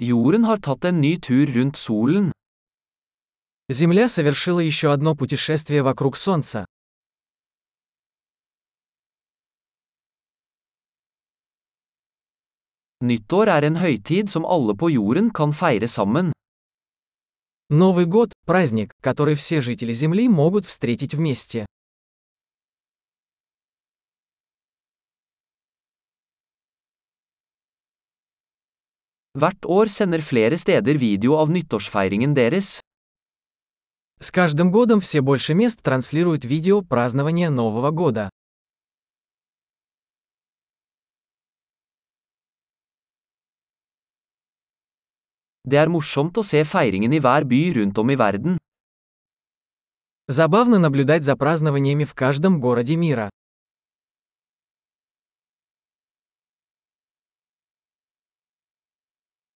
Jorden har tatt en ny tur rundt solen. Земля совершила еще одно путешествие вокруг Солнца. Nyttår er en høytid som alle på jorden kan feire sammen. Новый год – праздник, который все жители Земли могут встретить вместе. Hvert år sender flere steder video av nyttårsfeiringen deres. С каждым годом все больше мест транслируют видео празднования Нового года. Det er morsomt å se feiringen i hver by rundt om i verden. Забавно наблюдать за празднованиями в каждом городе мира.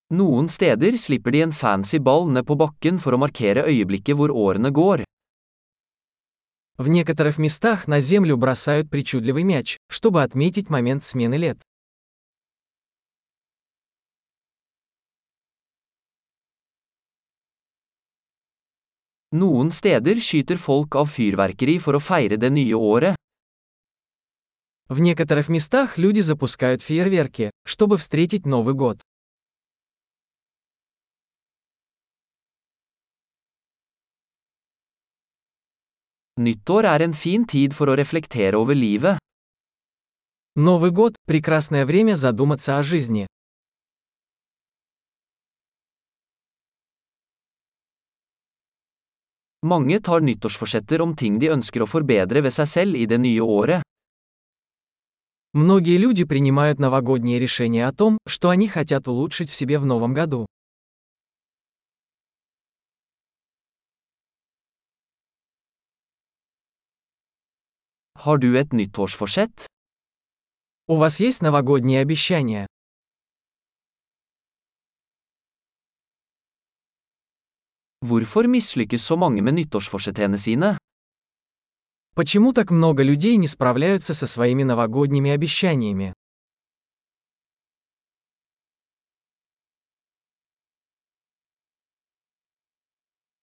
Noen steder slipper de en fancy ball ned på bakken for å markere øyeblikket hvor årene går. В некоторых местах на землю бросают причудливый мяч, чтобы отметить момент смены лет. Noen steder skyter folk av fyrverkeri for å feire det nye året. В некоторых местах люди запускают фейерверки, чтобы встретить Новый год. Nyttår er en fin tid for å reflektere over livet. Новый год – прекрасное время задуматься о жизни. Mange tar nyttårsforsetter om ting de ønsker å forbedre ved seg selv i det nye året. Многие люди принимают новогодние решения о том, что они хотят улучшить в себе в новом году. Har du et nyttårsforsett? У вас есть новогодние обещания? Hvorfor mislykkes så mange med nyttårsforsettene sine? Почему так много людей не справляются со своими новогодними обещаниями?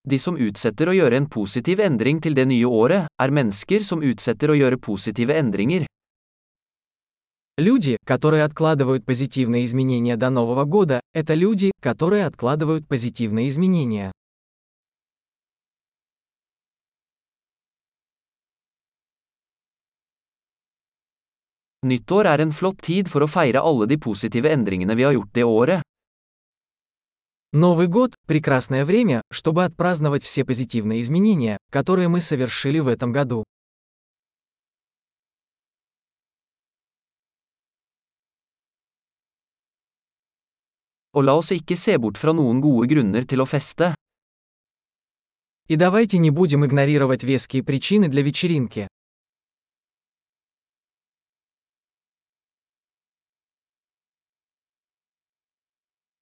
De som utsetter å gjøre en positiv endring til det nye året, er mennesker som utsetter å gjøre positive endringer. Люди, которые откладывают позитивные изменения до Нового года, это люди, которые откладывают позитивные изменения. Nyttår er en flott tid for å feire alle de positive endringene vi har gjort det året. Новый год – прекрасное время, чтобы отпраздновать все позитивные изменения, которые мы совершили в этом году. Og la oss ikke se bort fra noen gode grunner til å feste. И давайте не будем игнорировать веские причины для вечеринки.